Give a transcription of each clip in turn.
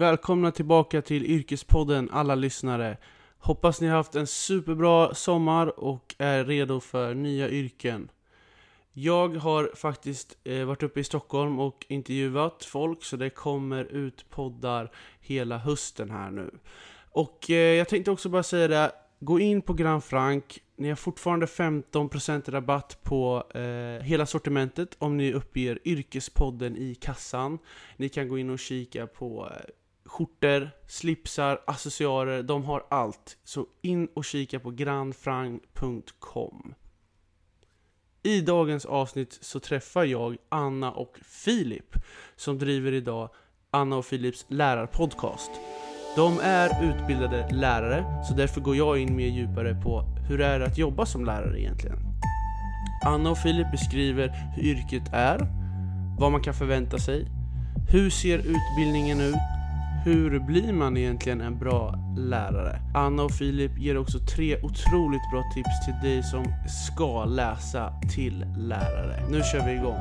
Välkomna tillbaka till Yrkespodden alla lyssnare. Hoppas ni har haft en superbra sommar och är redo för nya yrken. Jag har faktiskt eh, varit uppe i Stockholm och intervjuat folk så det kommer ut poddar hela hösten här nu. Och eh, jag tänkte också bara säga det, gå in på Grand Frank. ni har fortfarande 15% rabatt på eh, hela sortimentet om ni uppger Yrkespodden i kassan. Ni kan gå in och kika på eh, skjortor, slipsar, accessoarer, de har allt. Så in och kika på grandfranc.com. I dagens avsnitt så träffar jag Anna och Filip som driver idag Anna och Filips lärarpodcast. De är utbildade lärare, så därför går jag in mer djupare på hur det är att jobba som lärare egentligen. Anna och Filip beskriver hur yrket är, vad man kan förvänta sig, hur ser utbildningen ut, hur blir man egentligen en bra lärare? Anna och Filip ger också tre otroligt bra tips till dig som ska läsa till lärare. Nu kör vi igång!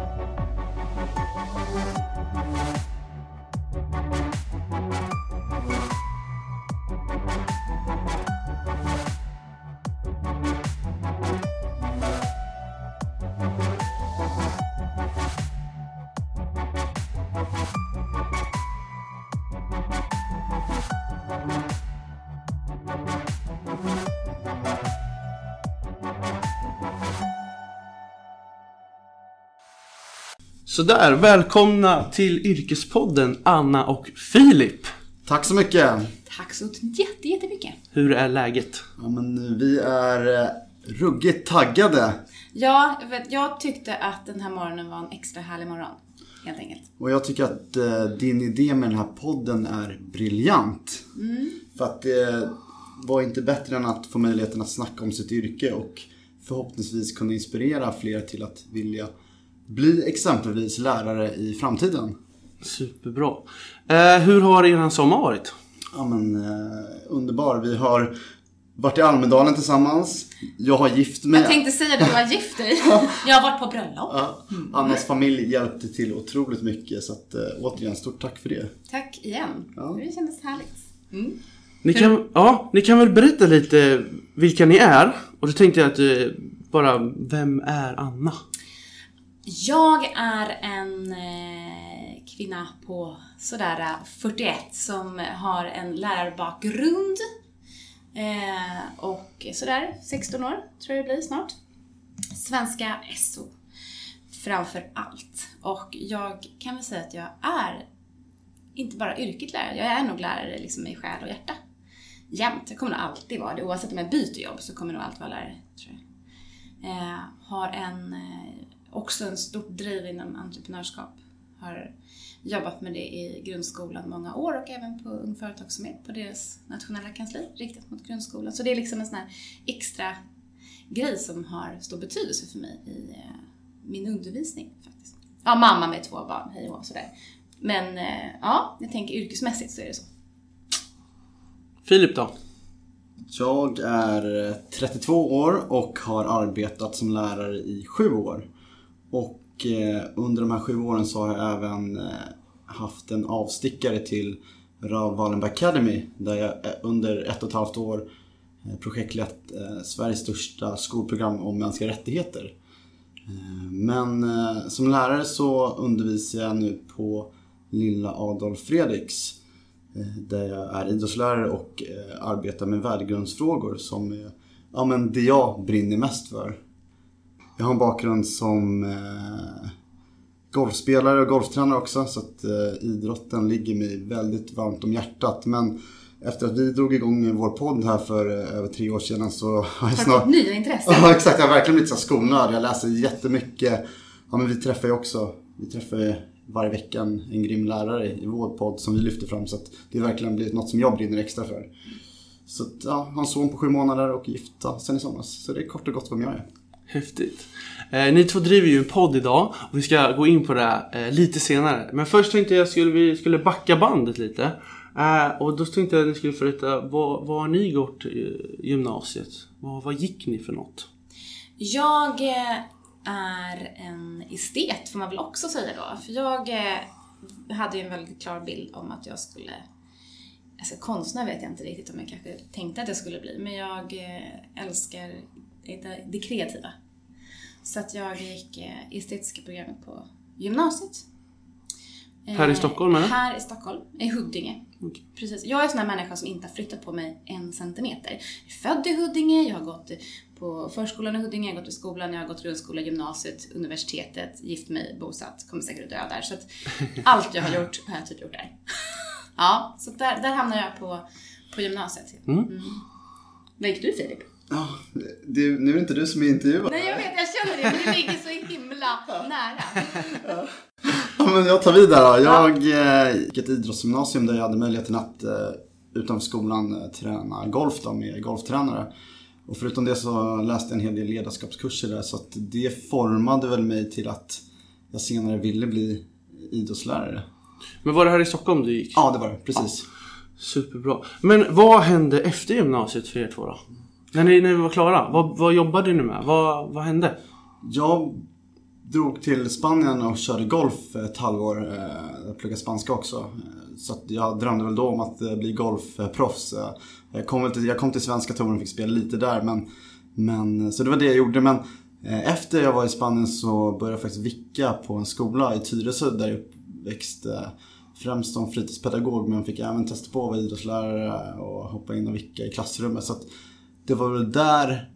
Sådär, välkomna till Yrkespodden Anna och Filip. Tack så mycket. Tack så jätte, jättemycket. Hur är läget? Ja, men vi är eh, ruggigt taggade. Ja, jag vet, jag tyckte att den här morgonen var en extra härlig morgon. Helt enkelt. Och jag tycker att eh, din idé med den här podden är briljant. För att det var inte bättre än att få möjligheten att snacka om sitt yrke och förhoppningsvis kunna inspirera fler till att vilja bli exempelvis lärare i framtiden. Superbra. Eh, hur har eran sommar varit? Ja men eh, underbar. Vi har varit i Almedalen tillsammans. Jag har gift mig. Jag tänkte säga att du har gift dig. Jag har varit på bröllop. Ja, Annas familj hjälpte till otroligt mycket så att, eh, återigen stort tack för det. Tack igen. Ja. Det kändes härligt. Mm. Ni kan, ja, ni kan väl berätta lite vilka ni är? Och då tänkte jag att eh, bara, vem är Anna? Jag är en eh, kvinna på sådär eh, 41 som har en lärarbakgrund. Eh, och sådär 16 år tror jag det blir snart. Svenska SO framför allt. Och jag kan väl säga att jag är inte bara yrket lärare, jag är nog lärare liksom i själ och hjärta. Jämt. Jag kommer nog alltid vara det. Oavsett om jag byter jobb så kommer jag nog alltid vara lärare, tror jag. Eh, har en, eh, också en stort driv inom entreprenörskap. Har jobbat med det i grundskolan många år och även på Ung Företagsamhet på deras nationella kansli riktat mot grundskolan. Så det är liksom en sån här extra grej som har stor betydelse för mig i eh, min undervisning faktiskt. Ja, mamma med två barn, hej och sådär. Men eh, ja, jag tänker yrkesmässigt så är det så. Filip då? Jag är eh, 32 år och har arbetat som lärare i sju år. Och eh, under de här sju åren så har jag även eh, haft en avstickare till Raoul Wallenberg Academy där jag eh, under ett och ett halvt år eh, projektlett eh, Sveriges största skolprogram om mänskliga rättigheter. Men som lärare så undervisar jag nu på Lilla Adolf Fredriks där jag är idrottslärare och arbetar med värdegrundsfrågor som är ja, men det jag brinner mest för. Jag har en bakgrund som eh, golfspelare och golftränare också så att eh, idrotten ligger mig väldigt varmt om hjärtat. Men efter att vi drog igång vår podd här för eh, över tre år sedan så har jag snart... nya intressen? Ja exakt, jag har verkligen blivit så. Jag läser jättemycket. Ja men vi träffar ju också, vi träffar ju varje vecka en, en grym lärare i vår podd som vi lyfter fram. Så att det har verkligen blivit något som jag brinner extra för. Så att, ja, har en son på sju månader och gifta sen i somras. Så det är kort och gott vem jag är. Häftigt. Eh, ni två driver ju en podd idag och vi ska gå in på det här, eh, lite senare. Men först tänkte jag att skulle, vi skulle backa bandet lite. Eh, och då tänkte jag att ni skulle få veta, vad, vad har ni gått i gymnasiet? Vad, vad gick ni för något? Jag eh, är en estet får man väl också säga då. För jag eh, hade ju en väldigt klar bild om att jag skulle Alltså konstnär vet jag inte riktigt om jag kanske tänkte att jag skulle bli, men jag eh, älskar det, det kreativa. Så att jag gick eh, estetiska programmet på gymnasiet. Här i Stockholm, eller? Här i Stockholm, i Huddinge. Okej. Precis. Jag är en sån här människa som inte har flyttat på mig en centimeter. Jag är född i Huddinge, jag har gått på förskolan i Huddinge, jag har gått i skolan, jag har gått grundskola, gymnasiet, universitetet, gift mig, bosatt, kommer säkert att dö där. Så att allt jag har gjort har jag typ gjort där. Ja, så där, där hamnar jag på, på gymnasiet. Mm. Vad gick du Filip? Ja, det, nu är det inte du som är intervjuad. Nej jag vet, jag känner det, men det ligger så himla nära. Ja, men jag tar vid där då. Jag eh, gick ett idrottsgymnasium där jag hade möjligheten att eh, utanför skolan eh, träna golf då, med golftränare. Och förutom det så läste jag en hel del ledarskapskurser där så att det formade väl mig till att jag senare ville bli idrottslärare. Men var det här i Stockholm du gick? Ja, det var det. Precis. Superbra. Men vad hände efter gymnasiet för er två då? När ni, när ni var klara, vad, vad jobbade ni med? Vad, vad hände? Jag drog till Spanien och körde golf ett halvår. Eh, jag pluggade spanska också. Eh, så att jag drömde väl då om att eh, bli golfproffs. Jag kom, till, jag kom till svenska touren och fick spela lite där. Men, men, så det var det jag gjorde. Men efter jag var i Spanien så började jag faktiskt vicka på en skola i Tyresö där jag växte Främst som fritidspedagog men fick även testa på att vara idrottslärare och hoppa in och vicka i klassrummet. Så att det var väl där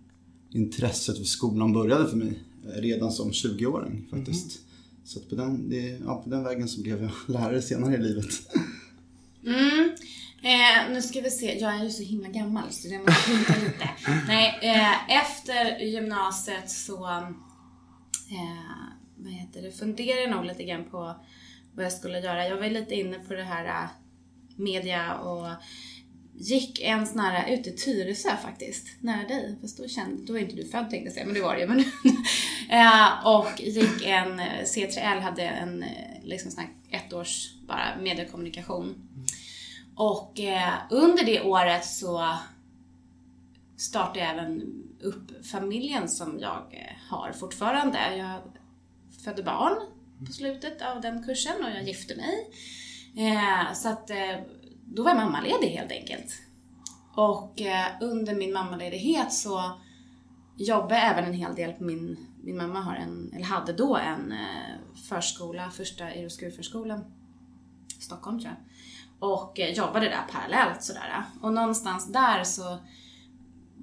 intresset för skolan började för mig. Redan som 20-åring faktiskt. Så att på, den, det, ja, på den vägen så blev jag lärare senare i livet. Mm. Eh, nu ska vi se, jag är ju så himla gammal så det måste hinta lite. Nej, eh, efter gymnasiet så eh, vad heter det, funderade jag nog lite grann på vad jag skulle göra. Jag var lite inne på det här eh, media och gick en sån här ut i Tyresö faktiskt, nära dig. Fast då kände, då är inte du född tänkte jag säga, men det var det ju. Men, eh, och gick en, C3L hade en eh, liksom sån här ett års bara mediekommunikation. Och eh, under det året så startade jag även upp familjen som jag eh, har fortfarande. Jag födde barn på slutet av den kursen och jag gifte mig. Eh, så att eh, då var jag mammaledig helt enkelt. Och eh, under min mammaledighet så jobbade jag även en hel del på min, min mamma har en, eller hade då en eh, förskola, första Eroskurförskolan i Stockholm tror jag. Och eh, jobbade där parallellt sådär. Och någonstans där så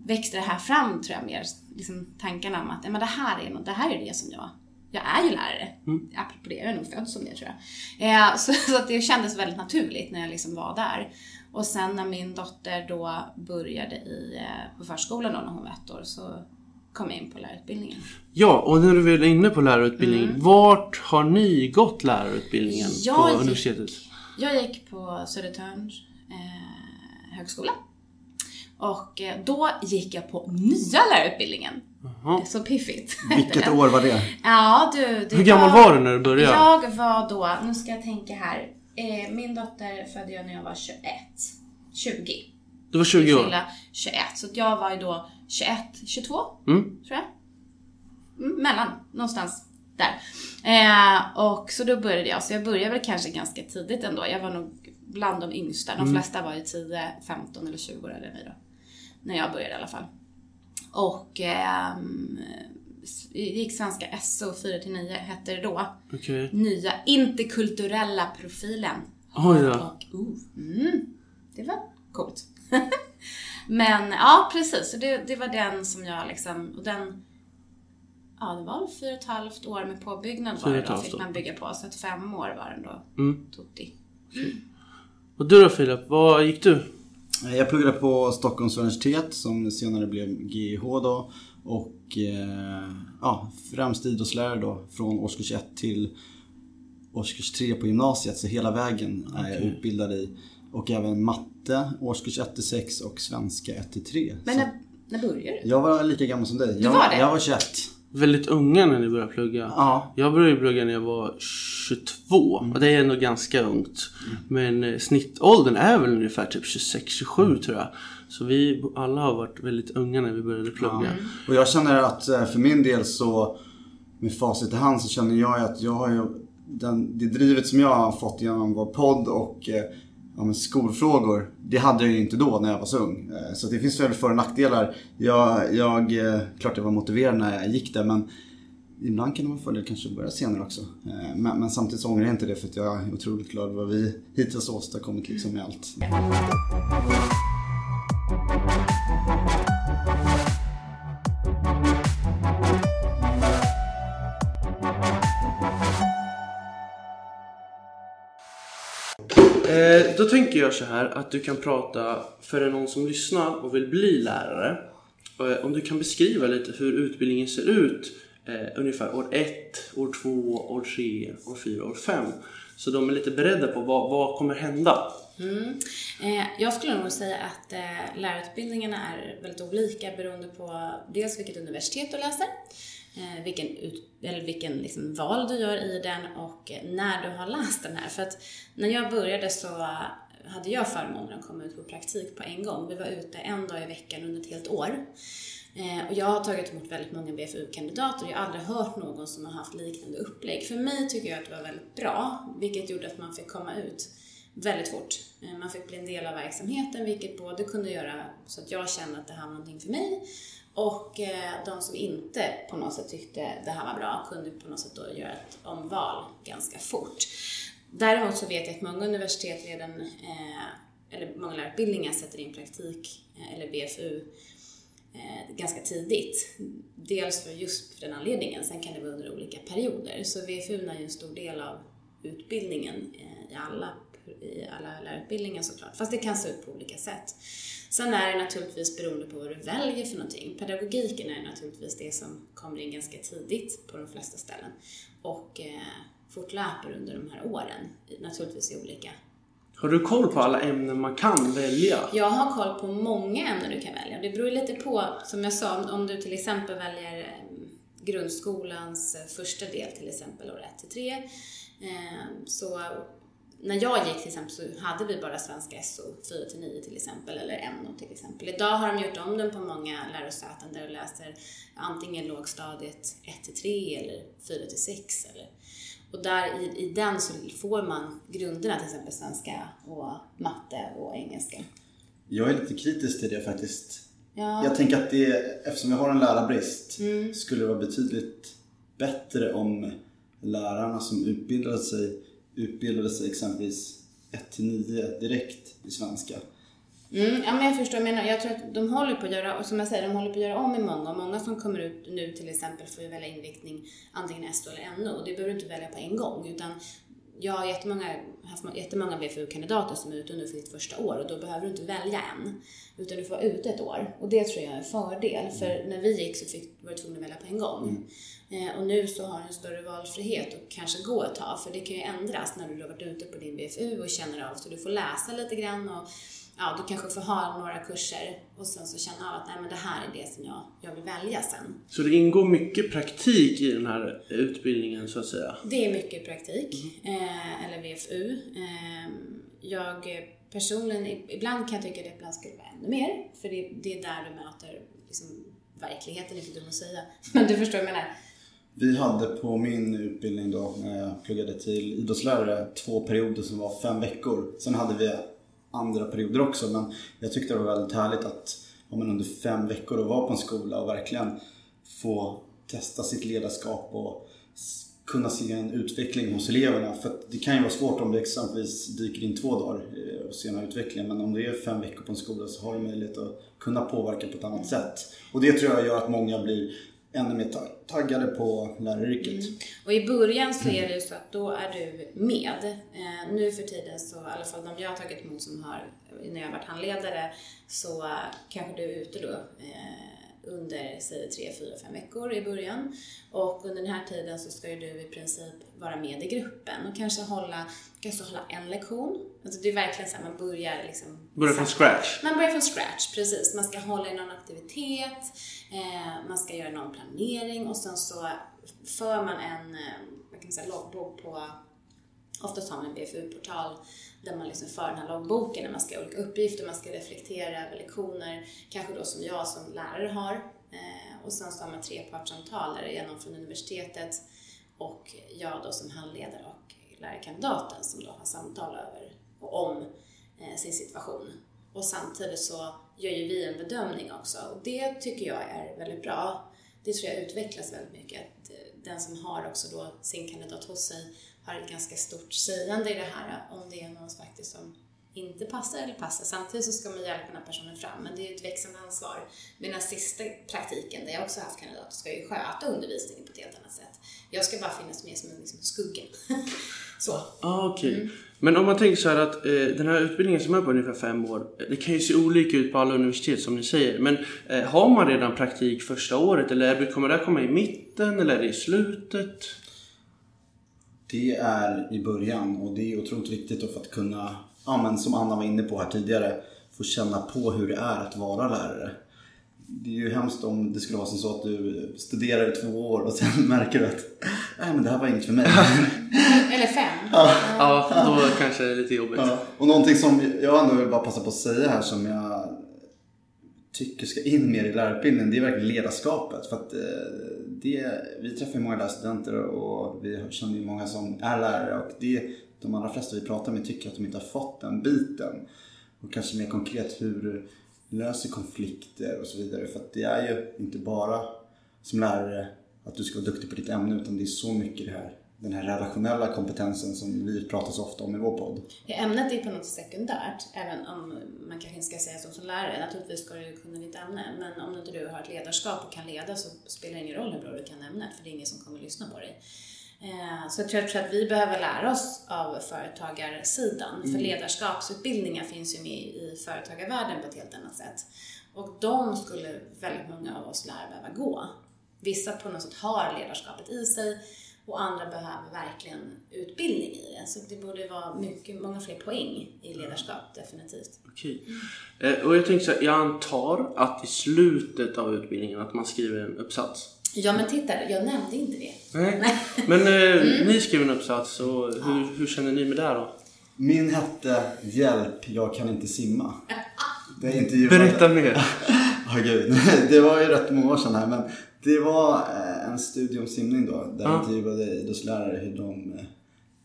växte det här fram tror jag mer, liksom tankarna om att men det, här är, något, det här är det som jag, jag är ju lärare. Apropå det, jag är nog född som det tror jag. Eh, så, så att det kändes väldigt naturligt när jag liksom var där. Och sen när min dotter då började i, eh, på förskolan då, när hon var ett år så kom jag in på lärarutbildningen. Ja, och när du väl är inne på lärarutbildningen. Vart har ni gått lärarutbildningen Mm. Jag på gick- universitetet? Jag gick på Södertörns eh, högskola. Och eh, då gick jag på nya lärarutbildningen. Jaha. Så piffigt. Vilket år var det? Ja, du. Det Hur gammal var du när du började? Jag var då, nu ska jag tänka här. Eh, min dotter födde jag när jag var 21. 20. Du var 20 år? Fylla 21. Så jag var ju då 21, 22 Mm. tror jag. Mm, mellan, någonstans där. Eh, och så då började jag, så jag började väl kanske ganska tidigt ändå. Jag var nog bland de yngsta. De flesta var ju 10, 15 eller 20 år äldre än mig då. När jag började i alla fall. Och ehm, gick svenska SO 4-9 hette det då. Okej. Nya interkulturella profilen. Oj då. Och, uh, mm, det var coolt. Men ja, precis. Så det, det var den som jag liksom, och den, ja det var fyra och ett halvt år med påbyggnad var det då, fick man bygga på. Så att fem år var den då Mm. tutti. Och du då Filip, vad gick du? Eh, Jag pluggade på Stockholms universitet som senare blev GIH då. Och eh, ja, främst idrottslärare då från årskurs 1 till årskurs 3 på gymnasiet. Så hela vägen är jag utbildad i. Och även matte, årskurs 1 till 6 och svenska 1 till 3. Men när, när började du? jag var lika gammal som dig. Jag, var det? jag var 21. Väldigt unga när ni började plugga. Ja. Jag började plugga när jag var 22 och det är ändå ganska ungt. Men eh, snittåldern är väl ungefär typ 26-27 tror jag. Så vi alla har varit väldigt unga när vi började plugga. Och jag känner att eh, för min del så med facit i hand så känner jag att jag har ju den, det drivet som jag har fått genom vår podd och eh, ja, men skolfrågor, det hade jag ju inte då när jag var så ung. Eh, så det finns väl för och nackdelar. Jag, jag, eh, klart jag var motiverad när jag gick där men ibland kan det vara fördel kanske att börja senare också. Eh, men, men samtidigt så ångrar jag inte det för att jag är otroligt glad vad vi hittills åstadkommit liksom med allt. Tänker jag så här att du kan prata för någon som lyssnar och vill bli lärare. Eh, om du kan beskriva lite hur utbildningen ser ut eh, ungefär år 1, år 2, år 3, år 4, år 5. Så de är lite beredda på vad, vad kommer hända. Mm. Eh, jag skulle nog säga att eh, lärarutbildningarna är väldigt olika beroende på dels vilket universitet du läser, Eh, vilken, ut, eller vilken liksom val du gör i den och eh, när du har läst den här. För att när jag började så eh, hade jag förmånen att komma ut på praktik på en gång. Vi var ute en dag i veckan under ett helt år. Eh, och jag har tagit emot väldigt många BFU-kandidater och jag har aldrig hört någon som har haft liknande upplägg. För mig tycker jag att det var väldigt bra, vilket gjorde att man fick komma ut väldigt fort. Man fick bli en del av verksamheten, vilket både kunde göra så att jag kände att det här var någonting för mig och eh, de som inte på något sätt tyckte det här var bra kunde på något sätt då göra ett omval ganska fort. Däremot så vet jag att många universitet redan, eh, eller många lärarutbildningar sätter in praktik eh, eller BFU ganska tidigt. Dels för just för den anledningen, sen kan det vara under olika perioder. Så VFU är ju en stor del av utbildningen i alla, i alla lärarutbildningar såklart. Fast det kan se ut på olika sätt. Sen är det naturligtvis beroende på vad du väljer för någonting. Pedagogiken är naturligtvis det som kommer in ganska tidigt på de flesta ställen. Och eh, fortlöper under de här åren, naturligtvis i olika Har du koll på alla ämnen man kan välja? Jag har koll på många ämnen du kan välja. Det beror lite på, som jag sa, om du till exempel väljer eh, grundskolans eh, första del, till exempel år 1 till 3. eh, Så när jag gick till exempel så hade vi bara svenska SO 4 till 9 till exempel, eller NO till exempel. Idag har de gjort om den på många lärosäten där du läser antingen lågstadiet 1 till 3 eller 4 till 6 eller och där i, i den så får man grunderna, till exempel svenska och matte och engelska. Jag är lite kritisk till det faktiskt. Ja. Jag tänker att det, eftersom vi har en lärarbrist, Mm. skulle det vara betydligt bättre om lärarna som utbildade sig, utbildade sig exempelvis 1-9 direkt i svenska. Mm, ja, men jag förstår. Jag, menar, jag tror att de håller på att göra, och som jag säger, de håller på att göra om i många. Och många som kommer ut nu till exempel får ju välja inriktning antingen SO eller NO. Och det behöver du inte välja på en gång. Utan jag har jättemånga, haft jättemånga VFU-kandidater som är ute nu för sitt första år och då behöver du inte välja en. Utan du får vara ute ett år. Och det tror jag är en fördel. För när vi gick så fick, var du tvungen att välja på en gång. Eh, och nu så har du en större valfrihet och kanske gå ett tag. För det kan ju ändras när du har varit ute på din VFU och känner av. Så du får läsa lite grann och ja, du kanske får ha några kurser och sen så känna av att nej men det här är det som jag, jag vill välja sen. Så det ingår mycket praktik i den här utbildningen så att säga? Det är mycket praktik, eh, eller VFU. Eh, jag personligen, ibland kan jag tycka att det ibland skulle vara ännu mer, för det, det är där du möter liksom, verkligheten, är för dum att säga. Men du förstår vad jag menar. Vi hade på min utbildning då, när jag pluggade till idrottslärare, två perioder som var fem veckor. Sen hade vi andra perioder också, men jag tyckte det var väldigt härligt att ja, men under fem veckor att vara på en skola och verkligen få testa sitt ledarskap och kunna se en utveckling hos eleverna. För det kan ju vara svårt om det exempelvis dyker in två dagar eh, och ser den här utvecklingen. Men om det är fem veckor på en skola så har du möjlighet att kunna påverka på ett annat sätt. Och det tror jag gör att många blir ännu mer taggade på läraryrket. Mm. Och i början så är det ju så att då är du med. Eh, nu för tiden så, i alla fall de jag har tagit emot som har, när jag har varit handledare, så eh, kanske du är ute då eh, under, säg tre, fyra, fem veckor i början. Och under den här tiden så ska ju du i princip vara med i gruppen och kanske hålla, kanske hålla en lektion. Alltså det är verkligen så här, man börjar liksom Börja från scratch? man börjar från scratch, precis. Man ska hålla i någon aktivitet, eh, man ska göra någon planering och sen så för man en eh, vad kan man säga, loggbok på, oftast har man en BFU-portal där man liksom för den här loggboken när man ska göra olika uppgifter, man ska reflektera över lektioner, kanske då som jag som lärare har. Eh, och sen så har man trepartssamtal där det är någon från universitetet och jag då som handledare och lärarkandidaten som då har samtal över och om eh, sin situation. Och samtidigt så gör ju vi en bedömning också och det tycker jag är väldigt bra. Det tror jag utvecklas väldigt mycket. Att eh, den som har också då sin kandidat hos sig har ett ganska stort sägande i det här om det är någon faktiskt som inte passar eller passar. Samtidigt så ska man hjälpa den här personen fram, men det är ett växande ansvar. Men den sista praktiken, där jag också haft kandidater, ska ju sköta undervisningen på ett helt annat sätt. Jag ska bara finnas med som en liksom, skugga. så. Ah. Okay. Mm. Men om man tänker så här att eh, den här utbildningen som är på ungefär fem år, det kan ju se olika ut på alla universitet som ni säger. Men eh, har man redan praktik första året eller kommer det komma i mitten eller är det i slutet? Det är i början och det är otroligt viktigt för att kunna ja, men som Anna var inne på här tidigare, få känna på hur det är att vara lärare. Det är ju hemskt om det skulle vara så att du studerar i två år och sen märker du att nej men det här var inget för mig. Eller fem. Ja, ja då kanske det är lite jobbigt. Ja. Och någonting som jag ändå vill bara passa på att säga här som jag tycker ska in mer i lärarutbildningen, det är verkligen ledarskapet. För att eh, det, vi träffar ju många lärarstudenter och vi känner ju många som är lärare och det de allra flesta vi pratar med tycker att de inte har fått den biten. Och kanske mer konkret hur du löser konflikter och så vidare. För att det är ju inte bara som lärare att du ska vara duktig på ditt ämne utan det är så mycket det här den här relationella kompetensen som vi pratar så ofta om i vår podd. Ja, ämnet är på något sätt sekundärt, även om man kanske inte ska säga så som lärare. Naturligtvis ska du kunna ditt ämne, men om inte du har ett ledarskap och kan leda så spelar det ingen roll hur bra du kan ämnet, för det är ingen som kommer lyssna på dig. Eh, så jag tror att vi behöver lära oss av företagarsidan. Mm. För ledarskapsutbildningar finns ju med i företagarvärlden på ett helt annat sätt. Och de skulle väldigt många av oss lärare behöva gå. Vissa på något sätt har ledarskapet i sig och andra behöver verkligen utbildning i det. Så det borde vara mycket, många fler poäng i ledarskap, definitivt. Okej. Mm. och jag tänker så här, jag antar att i slutet av utbildningen att man skriver en uppsats. Ja men titta, jag nämnde inte det. Nej. Men eh, mm. ni skrev en uppsats och hur, ja. hur känner ni med det då? Min hette Hjälp, jag kan inte simma. Det intervjuade... Berätta mer. Ja oh, gud, det var ju rätt många år sedan här men det var eh, en studie om simning då där jag intervjuade idrottslärare hur de eh,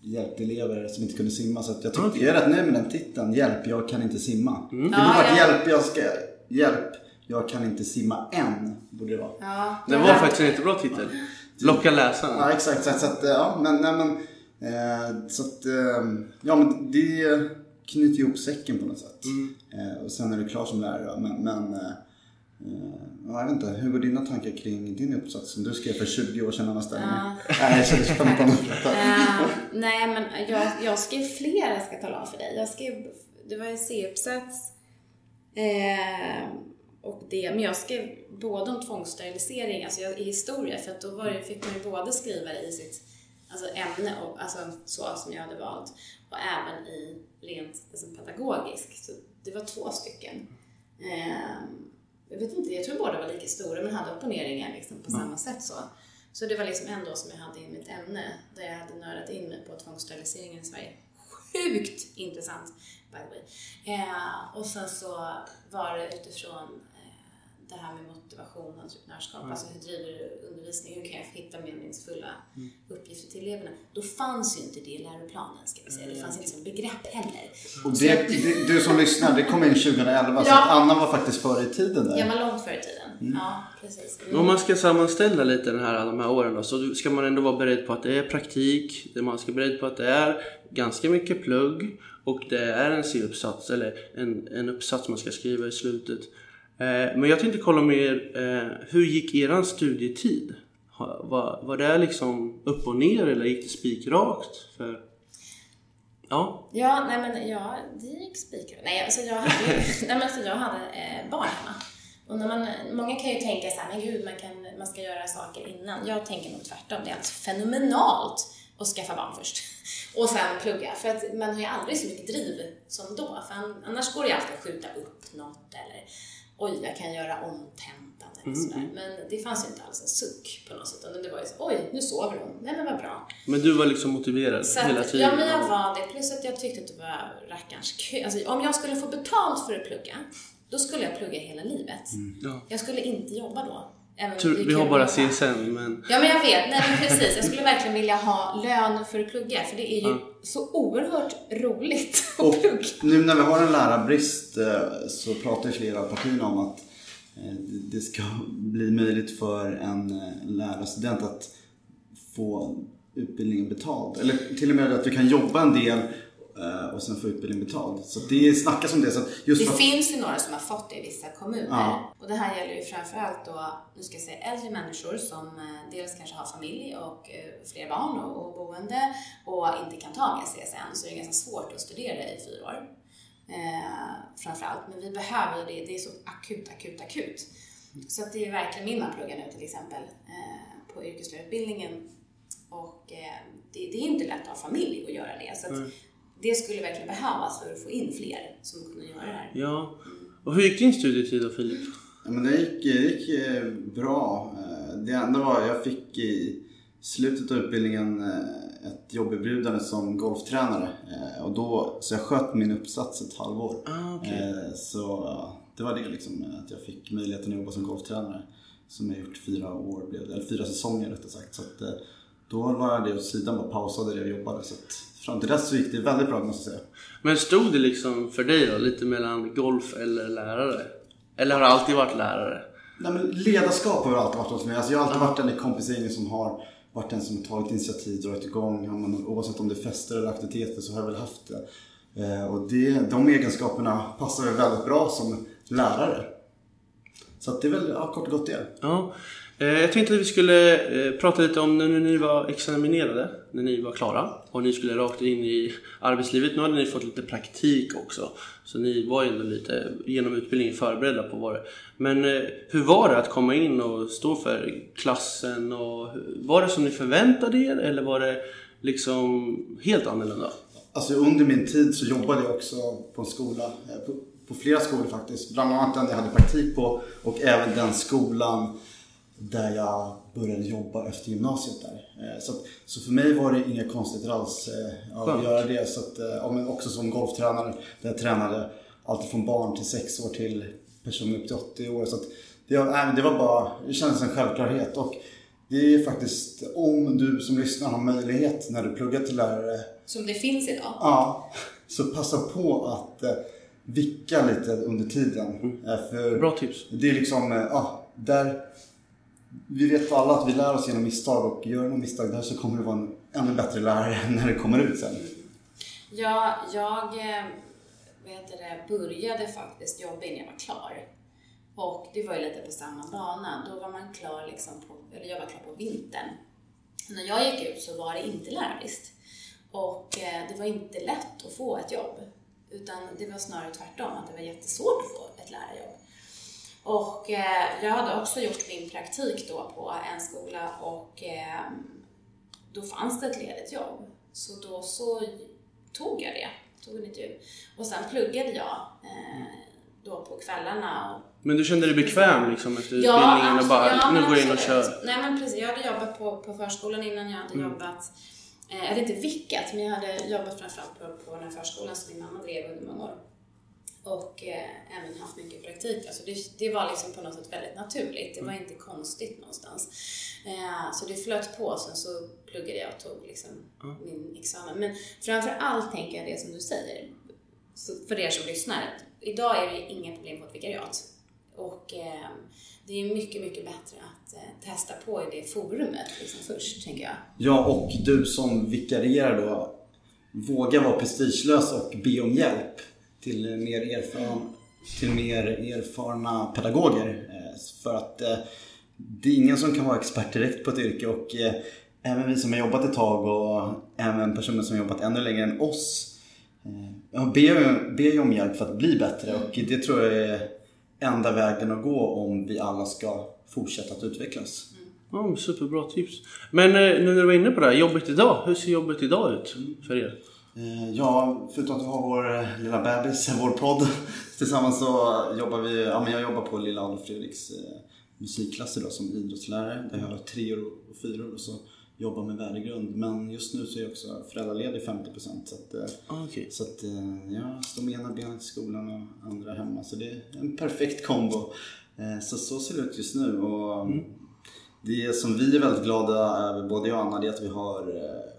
hjälpte elever som inte kunde simma. Så jag, tyckte, okay. jag är rätt nöjd med den titeln, Hjälp, jag kan inte simma. Mm. Det borde varit ja. Hjälp, jag ska... Hjälp, jag kan inte simma än, borde det vara. Ja, det var faktiskt en jättebra titel. Locka läsaren. Ja, exakt. Så, så att, ja, men, nej, men, eh, så att, eh, ja, men det knyter ihop säcken på något sätt. Mm. Eh, och sen är du klar som lärare. Men, men eh, jag vet inte, hur går dina tankar kring din uppsats som du skrev för 20 år sedan Anna ja. Nej, 15 år. uh, nej, men jag, jag skrev flera, jag ska tala om för dig. Jag skrev, det var en C-uppsats. Eh, och det, men jag skrev både om tvångssterilisering, alltså i historia, för att då var det, fick man ju både skriva det i sitt alltså ämne, och, alltså så som jag hade valt, och även i rent alltså, pedagogiskt. Så det var två stycken. Eh, jag vet inte, jag tror båda var lika stora men hade opponeringar liksom på mm. samma sätt så. Så det var liksom ändå som jag hade i mitt ämne, där jag hade nördat in mig på tvångssteriliseringen i Sverige. Sjukt intressant, by the way. Eh, och sen så var det utifrån det här med motivation och entreprenörskap. Mm. Alltså hur driver du undervisning? Hur kan jag hitta meningsfulla mm. uppgifter till eleverna? Då fanns ju inte det i läroplanen ska vi säga. Det fanns inte som begrepp heller. Och det, det, du som lyssnar, det kom in 2011 ja. så att Anna var faktiskt före i tiden där. Jag var långt före i tiden. Mm. Ja, precis. Mm. Om man ska sammanställa lite den här, de här åren då, så ska man ändå vara beredd på att det är praktik, man ska vara beredd på att det är ganska mycket plugg och det är en C-uppsats eller en, en uppsats man ska skriva i slutet. Eh, men jag tänkte kolla mer, eh, hur gick eran studietid? Var, var det liksom upp och ner eller gick det spikrakt? För... Ja. Ja, nej men ja, det gick spikrakt. Nej, alltså jag hade, nej, men alltså jag hade eh, barn hemma. Och när man, många kan ju tänka så här, men gud, man, kan, man ska göra saker innan. Jag tänker nog tvärtom. Det är alltså fenomenalt att skaffa barn först och sen plugga. För att man har ju aldrig så mycket driv som då. För annars går det ju alltid att skjuta upp något eller oj, jag kan göra om tentan eller mm. sådär. Men det fanns ju inte alls en suck på något sätt. Utan det var ju så, oj, nu sover hon. Nej men vad bra. Men du var liksom motiverad så hela tiden? Ja, men jag var det. Plus att jag tyckte att det var rackarns kö. Alltså, om jag skulle få betalt för att plugga, då skulle jag plugga hela livet. Mm. Ja. Jag skulle inte jobba då. Tur, vi har bara CSN men... Ja men jag vet, nej men precis. Jag skulle verkligen vilja ha lön för att plugga för det är ju ja. Så oerhört roligt Och att plugga. nu när vi har en lärarbrist eh, så pratar flera av partierna om att eh, det ska bli möjligt för en eh, lärarstudent att få utbildningen betald. Eller till och med att du kan jobba en del och sen få utbildningen betald. Så det snackas om det. Så just Det för- finns ju några som har fått det i vissa kommuner. Ja. Och det här gäller ju framförallt då, nu ska jag säga äldre människor som eh, dels kanske har familj och eh, fler barn och, och boende och inte kan ta med CSN så är det ganska svårt att studera i fyra år. Eh, framförallt. Men vi behöver ju det, det är så akut, akut, akut. Så att det är verkligen min man pluggar nu till exempel eh, på yrkeslärarutbildningen. Och eh, det, det är inte lätt att ha familj och göra det. Så att det skulle verkligen behövas för att få in fler som kunde göra det här. Ja. Och hur gick din studietid då Filip? Ja, men det gick, det gick eh, bra. Eh, Det enda var jag fick i slutet av utbildningen eh, ett jobberbjudande som golftränare. Och då, så jag sköt min uppsats ett halvår. Ah. Eh, Så det var det liksom, att jag fick möjligheten att jobba som golftränare. Som jag gjort fyra år, blev det, eller fyra säsonger rättare sagt. Så att, då la jag det åt sidan, bara pausade det och jobbade. Så att, fram till dess så gick det väldigt bra måste jag säga. Men stod det liksom för dig då lite mellan golf eller lärare? Eller har det alltid varit lärare? Nej, men ledarskap har väl alltid varit något för mig. Alltså, jag har alltid varit den i kompisgänget som har varit den som tagit initiativ, dragit igång. Oavsett om det är fester eller aktiviteter så har jag väl haft det. Eh, och det, de egenskaperna passar väl väldigt bra som lärare. Så att det är väl ja, kort och gott det. Ja. Eh, jag tänkte att vi skulle eh, prata lite om när ni var examinerade, när ni var klara och ni skulle rakt in i arbetslivet. Nu hade ni fått lite praktik också, så ni var ju ändå lite genom utbildningen förberedda på vad det Men eh, hur var det att komma in och stå för klassen? Och var det som ni förväntade er eller var det liksom helt annorlunda? Alltså under min tid så jobbade jag också på en skola, på, på flera skolor faktiskt. Bland annat den jag hade praktik på och även den skolan där jag började jobba efter gymnasiet där. Eh, Så, att, så för mig var det inga konstigheter alls eh, att Skönt. göra det. Så att, eh, ja, men också som golftränare där jag tränade allt från barn till 6 år till personer upp till 80 år. Så att det, det var bara, det kändes en självklarhet. Och det är faktiskt om du som lyssnar har möjlighet när du pluggar till lärare Som det finns idag. Ja, så passa på att vicka lite under tiden. Eh, för Bra tips. det är liksom, ja, där vi vet alla att vi lär oss genom misstag och gör någon misstag där så kommer du vara en ännu bättre lärare när det kommer ut sen. Ja, jag eh, vet det, började faktiskt jobba innan jag var klar. Och det var ju lite på samma bana. Då var man klar liksom på, eller jag var klar på vintern. När jag gick ut så var det inte lärarbrist. Och eh, det var inte lätt att få ett jobb. Utan det var snarare tvärtom, att det var jättesvårt att få ett lärarjobb. Och eh, jag hade också gjort min praktik då på en skola och eh, då fanns det ett ledigt jobb. Så då så tog jag det, tog en intervju. Och sen pluggade jag eh, då på kvällarna. Och, Men du kände dig bekväm liksom efter ja, utbildningen och bara, ja, nu går jag in och kör? Nej men precis, jag hade jobbat på, på förskolan innan, jag hade Mm. jobbat eh, jag hade inte vickat, men jag hade jobbat framförallt på, på den här förskolan som min mamma drev under många år. Och eh, även haft mycket praktik. Alltså det, det var liksom på något sätt väldigt naturligt. Det var Mm. inte konstigt någonstans. Eh, så det flöt på. Sen så pluggade jag och tog liksom min examen. Men framför allt tänker jag det som du säger. Så för er som lyssnar. Idag är det inga problem på ett vikariat. Och eh, det är mycket, mycket bättre att eh, testa på i det forumet liksom först, tänker jag. Ja, och du som vikarierar då, våga vara prestigelös och be om hjälp till mer, erfaren, till mer erfarna pedagoger. Eh, för att eh, det är ingen som kan vara expert direkt på ett yrke och eh, även vi som har jobbat ett tag och även personer som har jobbat ännu längre än oss ber, ju om hjälp för att bli bättre och det tror jag är enda vägen att gå om vi alla ska fortsätta att utvecklas. Mm, superbra tips. Men nu när du var inne på det här, jobbet idag. Hur ser jobbet idag ut för er? Eh, Ja, förutom att vi har vår eh, lilla bebis, vår podd tillsammans så jobbar vi, ja men jag jobbar på Lilla Adolf Fredriks eh, musikklasser då som idrottslärare. Där jag har treor och fyror och så jobbar med värdegrund. Men just nu så är jag också föräldraledig 50% så att, Ah, okej. så att jag står med ena benet i skolan och andra hemma. Så det är en perfekt kombo. Så så ser det ut just nu. Och Det som vi är väldigt glada över, både jag och Anna, det är att vi har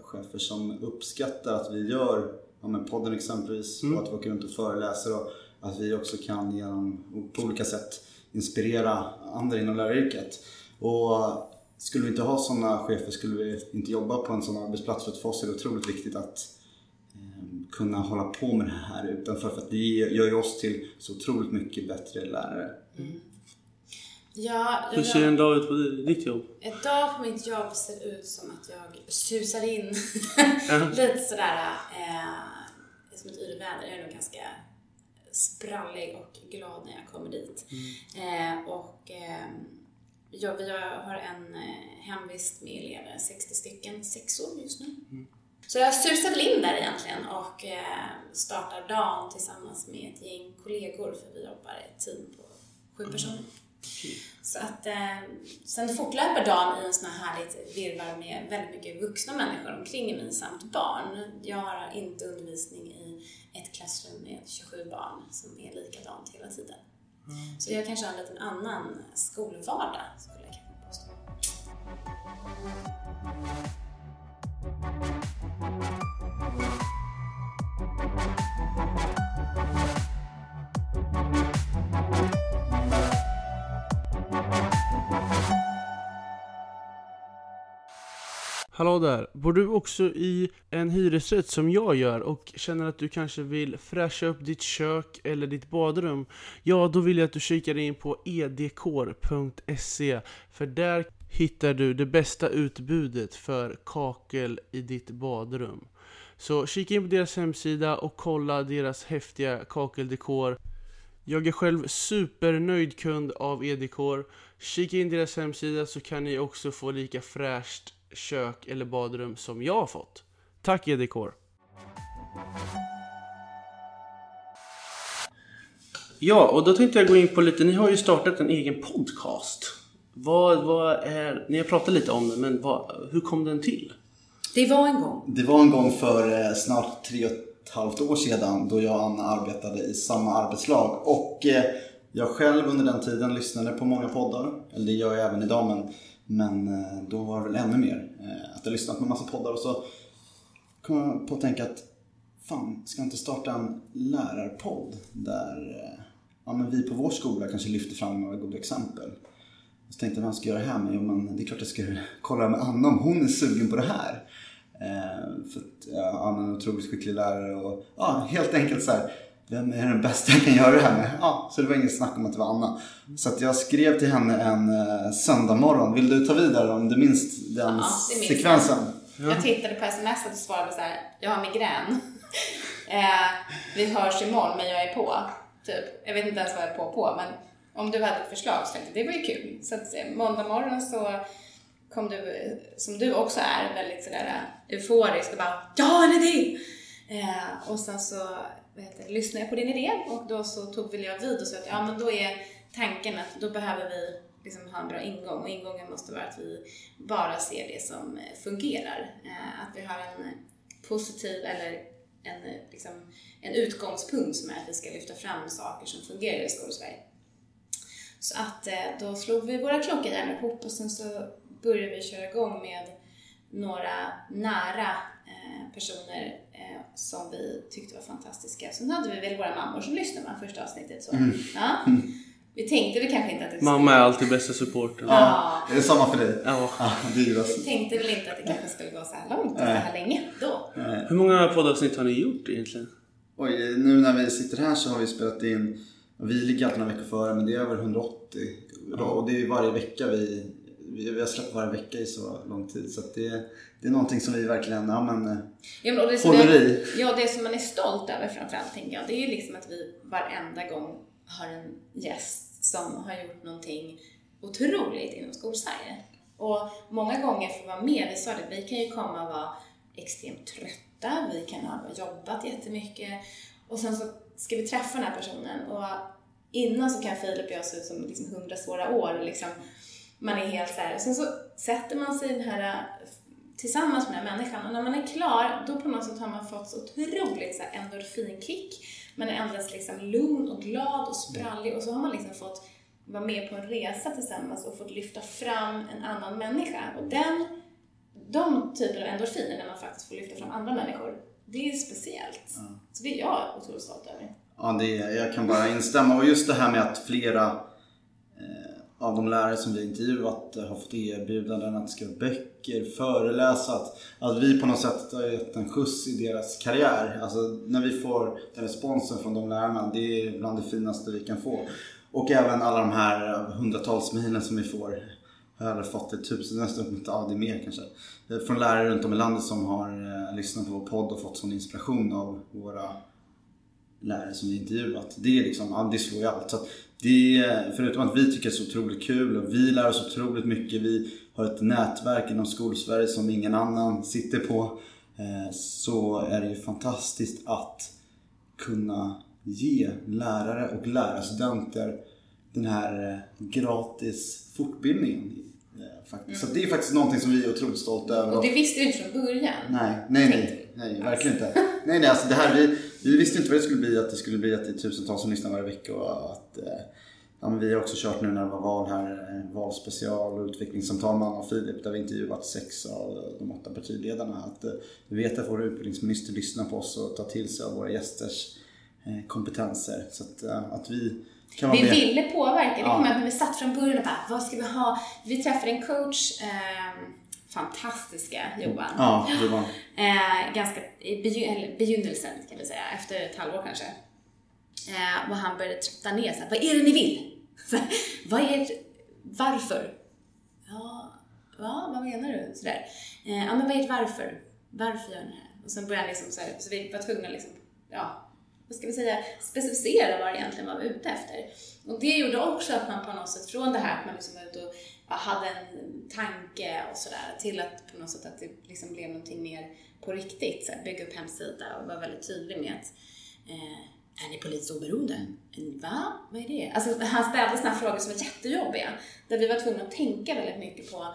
chefer som uppskattar att vi gör ja, men podden exempelvis och att vi åker runt och föreläser och att vi också kan genom, på olika sätt inspirera andra inom läraryrket. Och skulle vi inte ha sådana chefer skulle vi inte jobba på en sån arbetsplats för att för oss är det otroligt viktigt att eh, kunna hålla på med det här utanför för att det gör ju oss till så otroligt mycket bättre lärare. Ja, Hur ser en dag ut på ditt jobb? Ett dag på mitt jobb ser ut som att jag susar in lite sådär eh, som ett yreväder. Jag är nog ganska sprallig och glad när jag kommer dit. Eh, och eh, ja, vi har en eh, hemvist med elever, 60 stycken, sexor just nu. Så jag susar väl in där egentligen och eh, startar dagen tillsammans med ett gäng kollegor för vi jobbar i ett team på sju personer. Så att eh, sen fortlöper dagen i en sån här härligt virrvarr med väldigt mycket vuxna människor omkring mig samt barn. Jag har inte undervisning i ett klassrum med 27 barn som är likadant hela tiden. Så jag kanske har en liten annan skolvardag skulle jag kanske påstå. Hallå där! Bor du också i en hyresrätt som jag gör och känner att du kanske vill fräscha upp ditt kök eller ditt badrum? Ja, då vill jag att du kikar in på edkor.se för där hittar du det bästa utbudet för kakel i ditt badrum. Så kika in på deras hemsida och kolla deras häftiga kakeldekor. Jag är själv supernöjd kund av Edekor. Kika in deras hemsida så kan ni också få lika fräscht kök eller badrum som jag har fått. Tack Edekor! Ja, och då tänkte jag gå in på lite, ni har ju startat en egen podcast. Vad, vad är, ni har pratat lite om det, men vad, hur kom den till? Det var en gång. Det var en gång för eh, snart tre och ett halvt år sedan då jag och Anna arbetade i samma arbetslag. Och eh, jag själv under den tiden lyssnade på många poddar. Eller det gör jag även idag men, men eh, då var det väl ännu mer. Eh, att jag lyssnat på en massa poddar och så kom jag på att tänka att fan, ska jag inte starta en lärarpodd där eh, ja, men vi på vår skola kanske lyfter fram några goda exempel. Så tänkte jag, vad ska jag göra här med? Jo, men det är klart jag ska kolla med Anna om hon är sugen på det här. Eh, för att ja, Anna är en otroligt skicklig lärare och ja, helt enkelt så här. Vem är den bästa jag kan göra det här med? Ja, så det var inget snack om att det var Anna. Så att jag skrev till henne en eh, söndag morgon. Vill du ta vidare om du minns den Ja, minns jag. sekvensen? Jag tittade på sms och svarade så här, jag har migrän. eh, vi hörs imorgon men jag är på. Typ. Jag vet inte ens vad jag är på på men om du hade ett förslag så tänkte jag det var ju kul. Så att eh, måndag morgon så kom du, eh, som du också är, väldigt sådär eh, euforisk och bara “Jag har en idé!” eh, Och sen så heter lyssnade jag på din idé och då så tog väl jag vid och sa att ja men då är tanken att då behöver vi liksom ha en bra ingång och ingången måste vara att vi bara ser det som eh, fungerar. Eh, att vi har en positiv eller en, eh, liksom, en utgångspunkt som är att vi ska lyfta fram saker som fungerar i Skolsverige. Så att då slog vi våra klockor där ihop och sen så började vi köra igång med några nära personer eh, som vi tyckte var fantastiska. Sen hade vi väl våra mammor som lyssnade på första avsnittet. Så. Ja. Vi tänkte väl kanske inte att det skulle... Mamma är alltid bästa supporten. Ja. Är det samma för dig? Ja. Ja. Vi tänkte väl inte att det kanske skulle gå så här långt och så här länge då. Hur många poddavsnitt har ni gjort egentligen? Oj, nu när vi sitter här så har vi spelat in, vi ligger alltid några veckor före men det är över 180 och det är varje vecka vi, vi, har släppt varje vecka i så lång tid så det, det är någonting som vi verkligen, ja men Ja, men och det, som Håller jag, i. ja, det som man är stolt över framförallt tänker jag, det är ju liksom att vi varenda gång har en gäst som har gjort någonting otroligt inom skolsverige. Och många gånger får vara med, vi sa det, vi kan ju komma och vara extremt trötta, vi kan ha jobbat jättemycket och sen så ska vi träffa den här personen och innan så kan Filip och jag se ut som liksom hundra svåra år liksom. Man är helt så här. Sen så sätter man sig i den här tillsammans med den här människan och när man är klar då på något sätt har man fått så otroligt så här endorfinkick. Man är alldeles liksom lugn och glad och sprallig och så har man liksom fått vara med på en resa tillsammans och fått lyfta fram en annan människa. Och den, de typer av endorfiner när man faktiskt får lyfta fram andra människor, det är speciellt. Så det är jag otroligt stolt över. Ja, det, jag kan bara instämma. Och just det här med att flera eh, av de lärare som vi intervjuat eh, har fått erbjudanden att skriva böcker, föreläsa. Att, att vi på något sätt har gett en skjuts i deras karriär. Alltså när vi får den responsen från de lärarna, det är bland det finaste vi kan få. Och även alla de här hundratals mejlen som vi får. Jag har fått det tusen, nästan, ja det är mer kanske. Eh, från lärare runt om i landet som har eh, lyssnat på vår podd och fått sån inspiration av våra lärare som vi intervjuat. Det är liksom, ja, det slår ju allt. Så det är, förutom att vi tycker det är så otroligt kul och vi lär oss otroligt mycket. Vi har ett nätverk inom Skolsverige som ingen annan sitter på. Eh, så är det ju fantastiskt att kunna ge lärare och lärarstudenter den här eh, gratis fortbildningen. Eh, faktiskt. Så det är faktiskt någonting som vi är otroligt stolta över. Och det visste du inte från början? Nej, nej, nej, nej verkligen inte. Nej, nej, alltså det här, vi, vi visste inte vad det skulle bli, att det skulle bli att det är tusentals som lyssnar varje vecka och att Ja, men vi har också kört nu när det var val här, valspecial och utvecklingssamtal med Anna och Filip där vi intervjuat sex av de åtta partiledarna. Att vi vet att vår utbildningsminister lyssnar på oss och tar till sig av våra gästers kompetenser. Så att, att vi vi med. ville påverka. Det ja. att när vi satt från början och bara, vad ska vi ha? Vi träffade en coach, eh, fantastiska Johan. Ja, Johan. Eh, ganska i begynnelsen kan vi säga, efter ett halvår kanske. Eh, och han började trötta ner så vad är det ni vill? vad är det, varför? Ja, va, vad menar du? Sådär. Eh, ja, men vad är det varför? Varför gör ni det här? Och sen började han liksom så, här, så vi var tvungna liksom, ja, vad ska vi säga, specificera vad det egentligen var vi ute efter. Och det gjorde också att man på något sätt, från det här att man liksom var ute och hade en tanke och sådär, till att på något sätt att det liksom blev någonting mer på riktigt. Så här, bygga upp hemsida och vara väldigt tydlig med att eh, är ni politiskt oberoende? Va? Vad är det? Alltså, han ställde sådana frågor som var jättejobbiga. Där vi var tvungna att tänka väldigt mycket på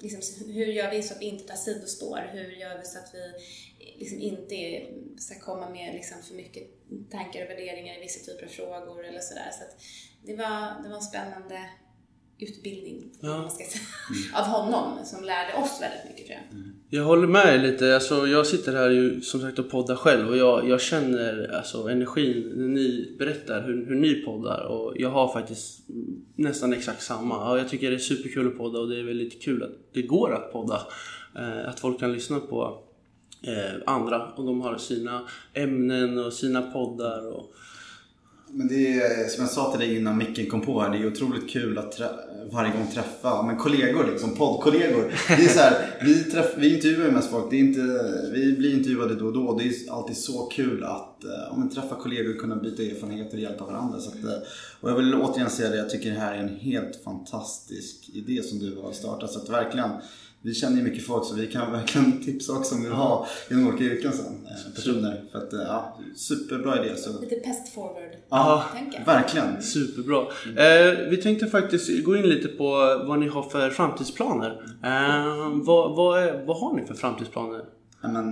liksom, hur gör vi så att vi inte tar sidospår? Hur gör vi så att vi liksom inte ska komma med liksom för mycket tankar och värderingar i vissa typer av frågor eller sådär. Så att det var, det var en spännande utbildning ja. säga, av honom som lärde oss väldigt mycket tror jag. Mm. Jag håller med lite. Alltså, jag sitter här ju, som sagt och poddar själv och jag, jag känner alltså, energin när ni berättar hur, hur ni poddar och jag har faktiskt nästan exakt samma. Och jag tycker det är superkul att podda och det är väldigt kul att det går att podda. Eh, att folk kan lyssna på eh, andra och de har sina ämnen och sina poddar. Och... Men det är som jag sa till dig innan micken kom på här, det är otroligt kul att varje gång träffa men kollegor, liksom, poddkollegor. Det är så här, vi, träff, vi intervjuar ju mest folk, det är inte, vi blir intervjuade då och då. Det är alltid så kul att eh, men, träffa kollegor kunna byta erfarenheter och hjälpa varandra. Så att, eh, och jag vill återigen säga det, jag tycker det här är en helt fantastisk idé som du har startat. Så att verkligen vi känner ju mycket folk så vi kan verkligen tipsa också om vi vill ha inom olika yrken sen. Eh, personer. För att, ja, superbra idé. Så. Lite pest forward Ja, verkligen. Superbra. Eh, vi tänkte faktiskt gå in lite på vad ni har för framtidsplaner. Eh, vad, vad, är, vad har ni för framtidsplaner? Men,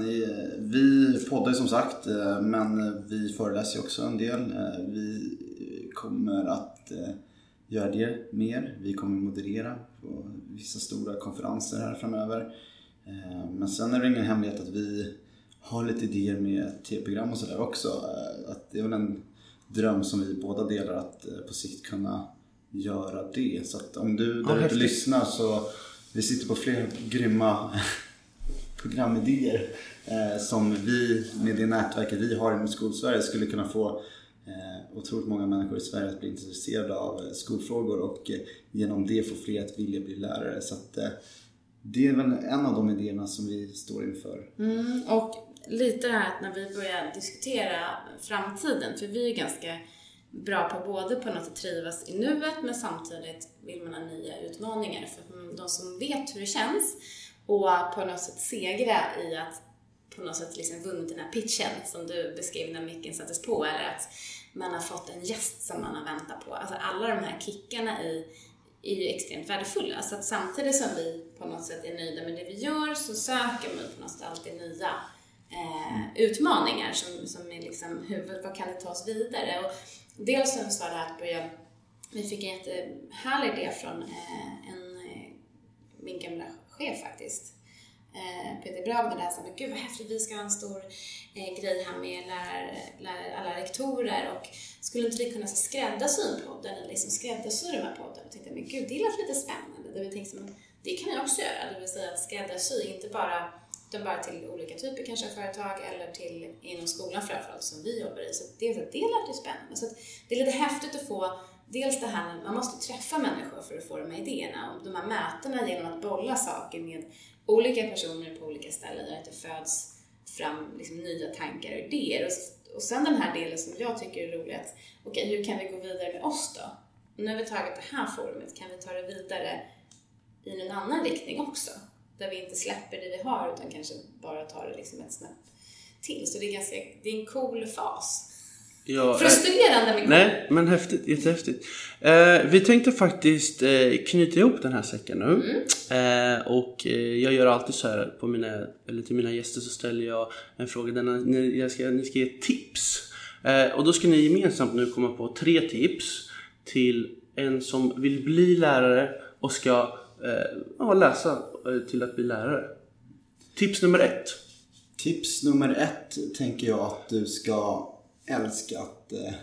vi poddar som sagt, men vi föreläser också en del. Vi kommer att göra det mer. Vi kommer moderera på vissa stora konferenser här framöver. Eh, men sen är det ingen hemlighet att vi har lite idéer med tv-program och sådär också. Eh, att det är väl en dröm som vi båda delar att eh, på sikt kunna göra det. Så att om du där ute lyssnar så vi sitter på flera grymma programidéer eh, som vi med det nätverket vi har inom Skolsverige skulle kunna få eh, otroligt många människor i Sverige att bli intresserade av eh, skolfrågor och eh, genom det få fler att vilja bli lärare. Så att, eh, det är väl en av de idéerna som vi står inför. Mm, och lite det här att när vi börjar diskutera framtiden, för vi är ganska bra på både på något att trivas i nuet men samtidigt vill man ha nya utmaningar. För de som vet hur det känns och på något sätt segra i att på något sätt liksom vunnit den här pitchen som du beskrev när micken sattes på eller att man har fått en gäst som man har väntat på. Alltså alla de här kickarna i, är ju extremt värdefulla. Så att samtidigt som vi på något sätt är nöjda med det vi gör så söker man på något sätt alltid nya eh, utmaningar som, som är liksom, huvudet. vad kan det ta oss vidare? Och dels som sa det här att börja, vi fick en jättehärlig idé från eh, en, eh, min gamla chef faktiskt, eh, Peter Braun där sa men gud vad häftigt, vi ska ha en stor eh, grej här med lärare, lärare, alla rektorer och skulle inte vi kunna skräddarsy podden eller liksom skräddarsy de här podden? Och tänkte men gud, det låter lite spännande. Då vi tänkte men det kan vi också göra, det vill säga att skräddarsy inte bara utan bara till olika typer kanske av företag eller till inom skolan framförallt som vi jobbar i. Så det, det lät ju spännande. Så det är lite häftigt att få dels det här, man måste träffa människor för att få de här idéerna och de här mötena genom att bolla saker med olika personer på olika ställen där det föds fram liksom nya tankar och idéer. Och, och sen den här delen som jag tycker är rolig att, okej, okay, hur kan vi gå vidare med oss då? Och nu har vi tagit det här forumet, kan vi ta det vidare i en annan riktning också? Där vi inte släpper det vi har utan kanske bara tar det liksom ett snäpp till. Så det är, ganska, det är en cool fas. Ja, eh, Frustrerande men cool. Nej, men häftigt. Jättehäftigt. Eh, vi tänkte faktiskt eh, knyta ihop den här säcken nu. Mm. Eh, och eh, jag gör alltid så här på mina, eller till mina gäster så ställer jag en fråga där ni, jag ska, ni ska ge tips. Eh, och då ska ni gemensamt nu komma på tre tips till en som vill bli lärare och ska ja, läsa till att bli lärare. Tips nummer ett. Tips nummer ett tänker jag att du ska älska att eh,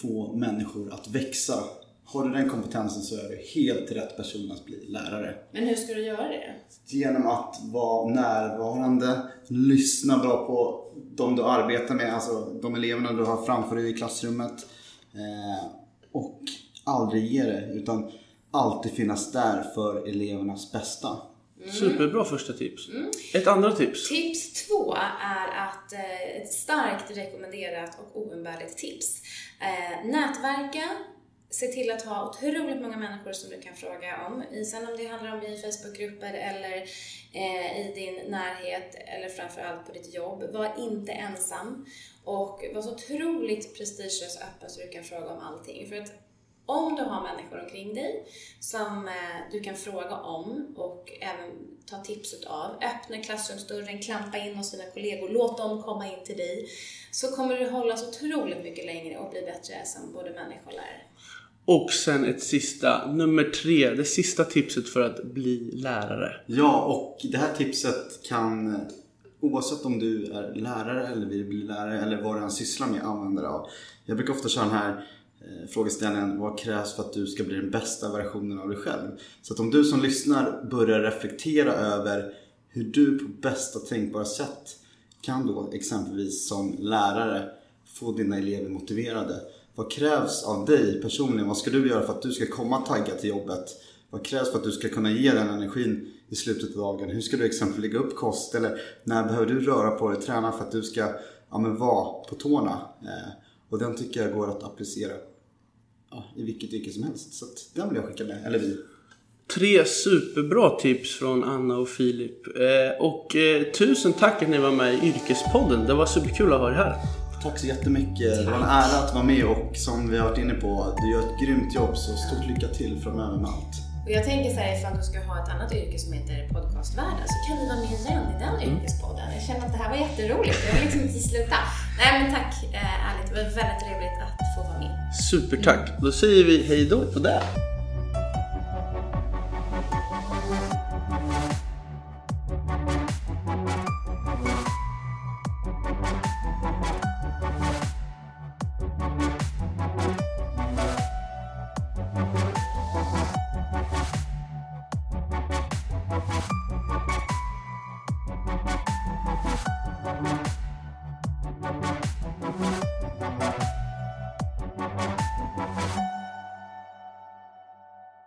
få människor att växa. Har du den kompetensen så är du helt rätt person att bli lärare. Men hur ska du göra det? Genom att vara närvarande, lyssna bra på de du arbetar med, alltså de eleverna du har framför dig i klassrummet. Eh, och aldrig ge det, utan alltid finnas där för elevernas bästa. Mm. Superbra första tips. Mm. Ett andra tips? Tips två är att eh, ett starkt rekommenderat och oumbärligt tips. Eh, nätverka, se till att ha otroligt många människor som du kan fråga om. Sen om det handlar om i Facebookgrupper eller eh, i din närhet eller framförallt på ditt jobb. Var inte ensam och var så otroligt prestigelös och öppen så du kan fråga om allting. För att om du har människor omkring dig som eh, du kan fråga om och även ta tips utav, öppna klassrumsdörren, klampa in hos dina kollegor, låt dem komma in till dig, så kommer du hålla så otroligt mycket längre och bli bättre som både människa och lärare. Och sen ett sista, nummer tre, det sista tipset för att bli lärare. Ja, och det här tipset kan oavsett om du är lärare eller vill bli lärare eller vad du än sysslar med använda det av. Jag brukar ofta köra den här Eh, frågeställningen vad krävs för att du ska bli den bästa versionen av dig själv? Så att om du som lyssnar börjar reflektera över hur du på bästa tänkbara sätt kan då exempelvis som lärare få dina elever motiverade. Vad krävs av dig personligen? Vad ska du göra för att du ska komma taggad till jobbet? Vad krävs för att du ska kunna ge den energin i slutet av dagen? Hur ska du exempelvis lägga upp kost? Eller när behöver du röra på dig, träna för att du ska ja, men vara på tårna? Eh, och den tycker jag går att applicera ja, i vilket yrke som helst. Så att den vill jag skicka med, eller vi. Tre superbra tips från Anna och Filip. Eh, och eh, tusen tack att ni var med i Yrkespodden. Det var superkul att ha er här. Tack så jättemycket. Det var en ära att vara med och som vi har varit inne på, du gör ett grymt jobb så stort lycka till framöver med allt. Och jag tänker så här, ifall du ska ha ett annat yrke som heter podcastvärlden så kan du vara med igen i den yrkespodden. Jag känner att det här var jätteroligt. Jag vill liksom inte sluta. Nej men tack, eh, ärligt. Det var väldigt trevligt att få vara med. Supertack. Då säger vi hejdå på det.